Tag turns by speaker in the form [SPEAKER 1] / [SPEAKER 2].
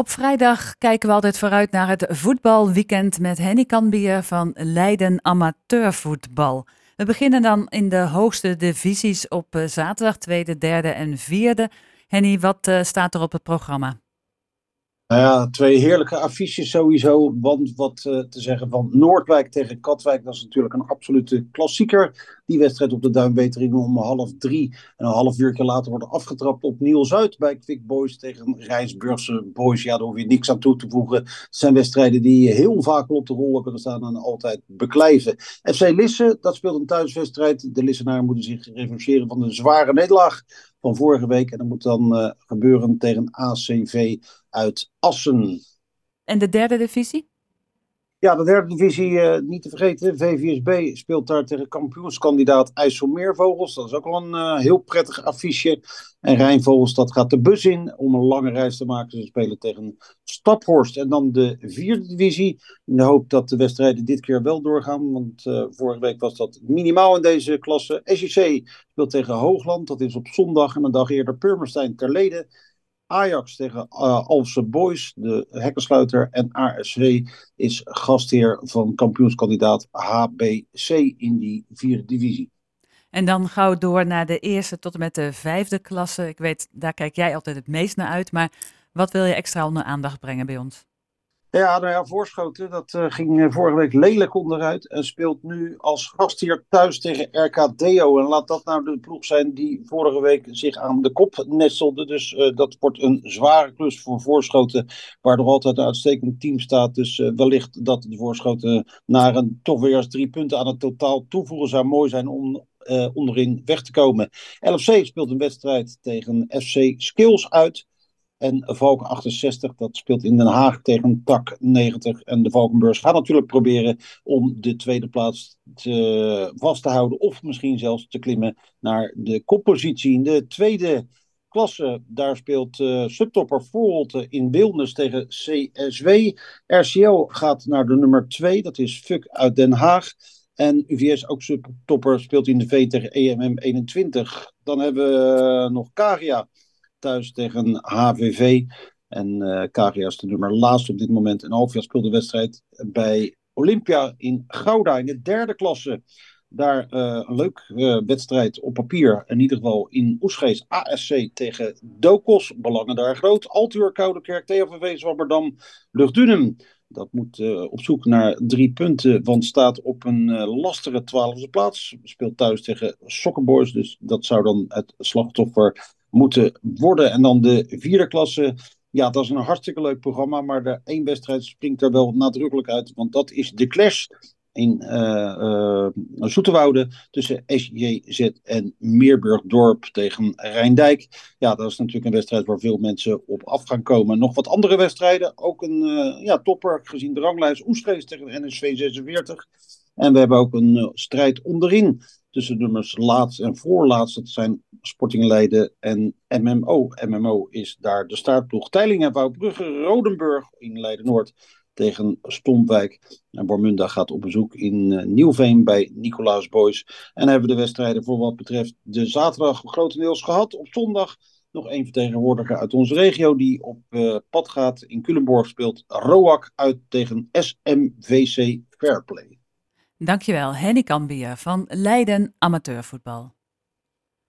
[SPEAKER 1] Op vrijdag kijken we altijd vooruit naar het voetbalweekend met Henny Kanbier van Leiden Amateurvoetbal. We beginnen dan in de hoogste divisies op eh, zaterdag, tweede, derde en vierde. Henny, wat uh, staat er op het programma?
[SPEAKER 2] Nou ja, twee heerlijke affiches sowieso. Want wat uh, te zeggen van Noordwijk tegen Katwijk, dat is natuurlijk een absolute klassieker. Die wedstrijd op de Duinbetering om half drie. En een half uur later wordt afgetrapt op Nieuw-Zuid bij Quick Boys tegen Rijnsburgse Boys. Ja, daar hoef je niks aan toe te voegen. Het zijn wedstrijden die heel vaak op de rol kunnen staan en altijd beklijven. FC Lisse, dat speelt een thuiswedstrijd. De Lissenaren moeten zich revancheren van een zware nederlaag van vorige week. En dat moet dan uh, gebeuren tegen ACV uit Assen.
[SPEAKER 1] En de derde divisie?
[SPEAKER 2] Ja, de derde divisie, uh, niet te vergeten, VVSB speelt daar tegen kampioenskandidaat IJsselmeervogels. Dat is ook wel een uh, heel prettig affiche. En Rijnvogels, dat gaat de bus in om een lange reis te maken. Ze spelen tegen Staphorst. En dan de vierde divisie, in de hoop dat de wedstrijden dit keer wel doorgaan. Want uh, vorige week was dat minimaal in deze klasse. SJC speelt tegen Hoogland, dat is op zondag. En een dag eerder Purmerstein ter leden. Ajax tegen uh, Alpse Boys, de hekkensluiter. En ASV is gastheer van kampioenskandidaat HBC in die vierde divisie.
[SPEAKER 1] En dan gauw door naar de eerste tot en met de vijfde klasse. Ik weet, daar kijk jij altijd het meest naar uit. Maar wat wil je extra onder aandacht brengen bij ons?
[SPEAKER 2] Ja, nou ja, Voorschoten, dat uh, ging vorige week lelijk onderuit en speelt nu als gastheer thuis tegen RK Deo. En laat dat nou de ploeg zijn die vorige week zich aan de kop nestelde. Dus uh, dat wordt een zware klus voor Voorschoten, waar er altijd een uitstekend team staat. Dus wellicht dat de Voorschoten naar een toch weer eens drie punten aan het totaal toevoegen zou mooi zijn om onderin weg te komen. LFC speelt een wedstrijd tegen FC Skills uit. En Valken 68, dat speelt in Den Haag tegen Tak 90. En de Valkenbeurs gaat natuurlijk proberen om de tweede plaats te, vast te houden. Of misschien zelfs te klimmen naar de koppositie. In de tweede klasse, daar speelt uh, subtopper Voorholte in Wilnis tegen CSW. RCL gaat naar de nummer 2, dat is Fuck uit Den Haag. En UVS, ook subtopper, speelt in de V tegen EMM 21. Dan hebben we nog Karia thuis tegen HVV. En uh, Kagia is de nummer laatst op dit moment. En Alvia speelt de wedstrijd bij Olympia in Gouda in de derde klasse. Daar uh, een leuk uh, wedstrijd op papier. In ieder geval in Oesgees ASC tegen Dokos. Belangen daar groot. Altuur, Koudekerk, THVV, Zwabberdam, Luchtdunem. Dat moet op zoek naar drie punten, want staat op een uh, lastige twaalfde plaats. Speelt thuis tegen Soccerboys, dus dat zou dan het slachtoffer moeten worden. En dan de vierde klasse. Ja, dat is een hartstikke leuk programma, maar de één wedstrijd springt er wel nadrukkelijk uit. Want dat is de clash in uh, Zoeterwoude tussen SJZ en Meerburgdorp tegen Rijndijk. Ja, dat is natuurlijk een wedstrijd waar veel mensen op af gaan komen. Nog wat andere wedstrijden, ook een uh, ja, topper gezien de ranglijst Oestrees tegen NSV 46. En we hebben ook een strijd onderin tussen nummers laatst en voorlaatst. Dat zijn Sporting Leiden en MMO. MMO is daar de startploeg. Teiling en Wouwbrugge, Rodenburg in Leiden-Noord tegen Stompwijk. En Bormunda gaat op bezoek in uh, Nieuwveen bij Nicolaas Boys. En hebben we de wedstrijden voor wat betreft de zaterdag grotendeels gehad. Op zondag nog één vertegenwoordiger uit onze regio die op uh, pad gaat. In Culemborg speelt Roak uit tegen SMVC Fairplay.
[SPEAKER 1] Dankjewel, Henny Kambier van Leiden Amateurvoetbal.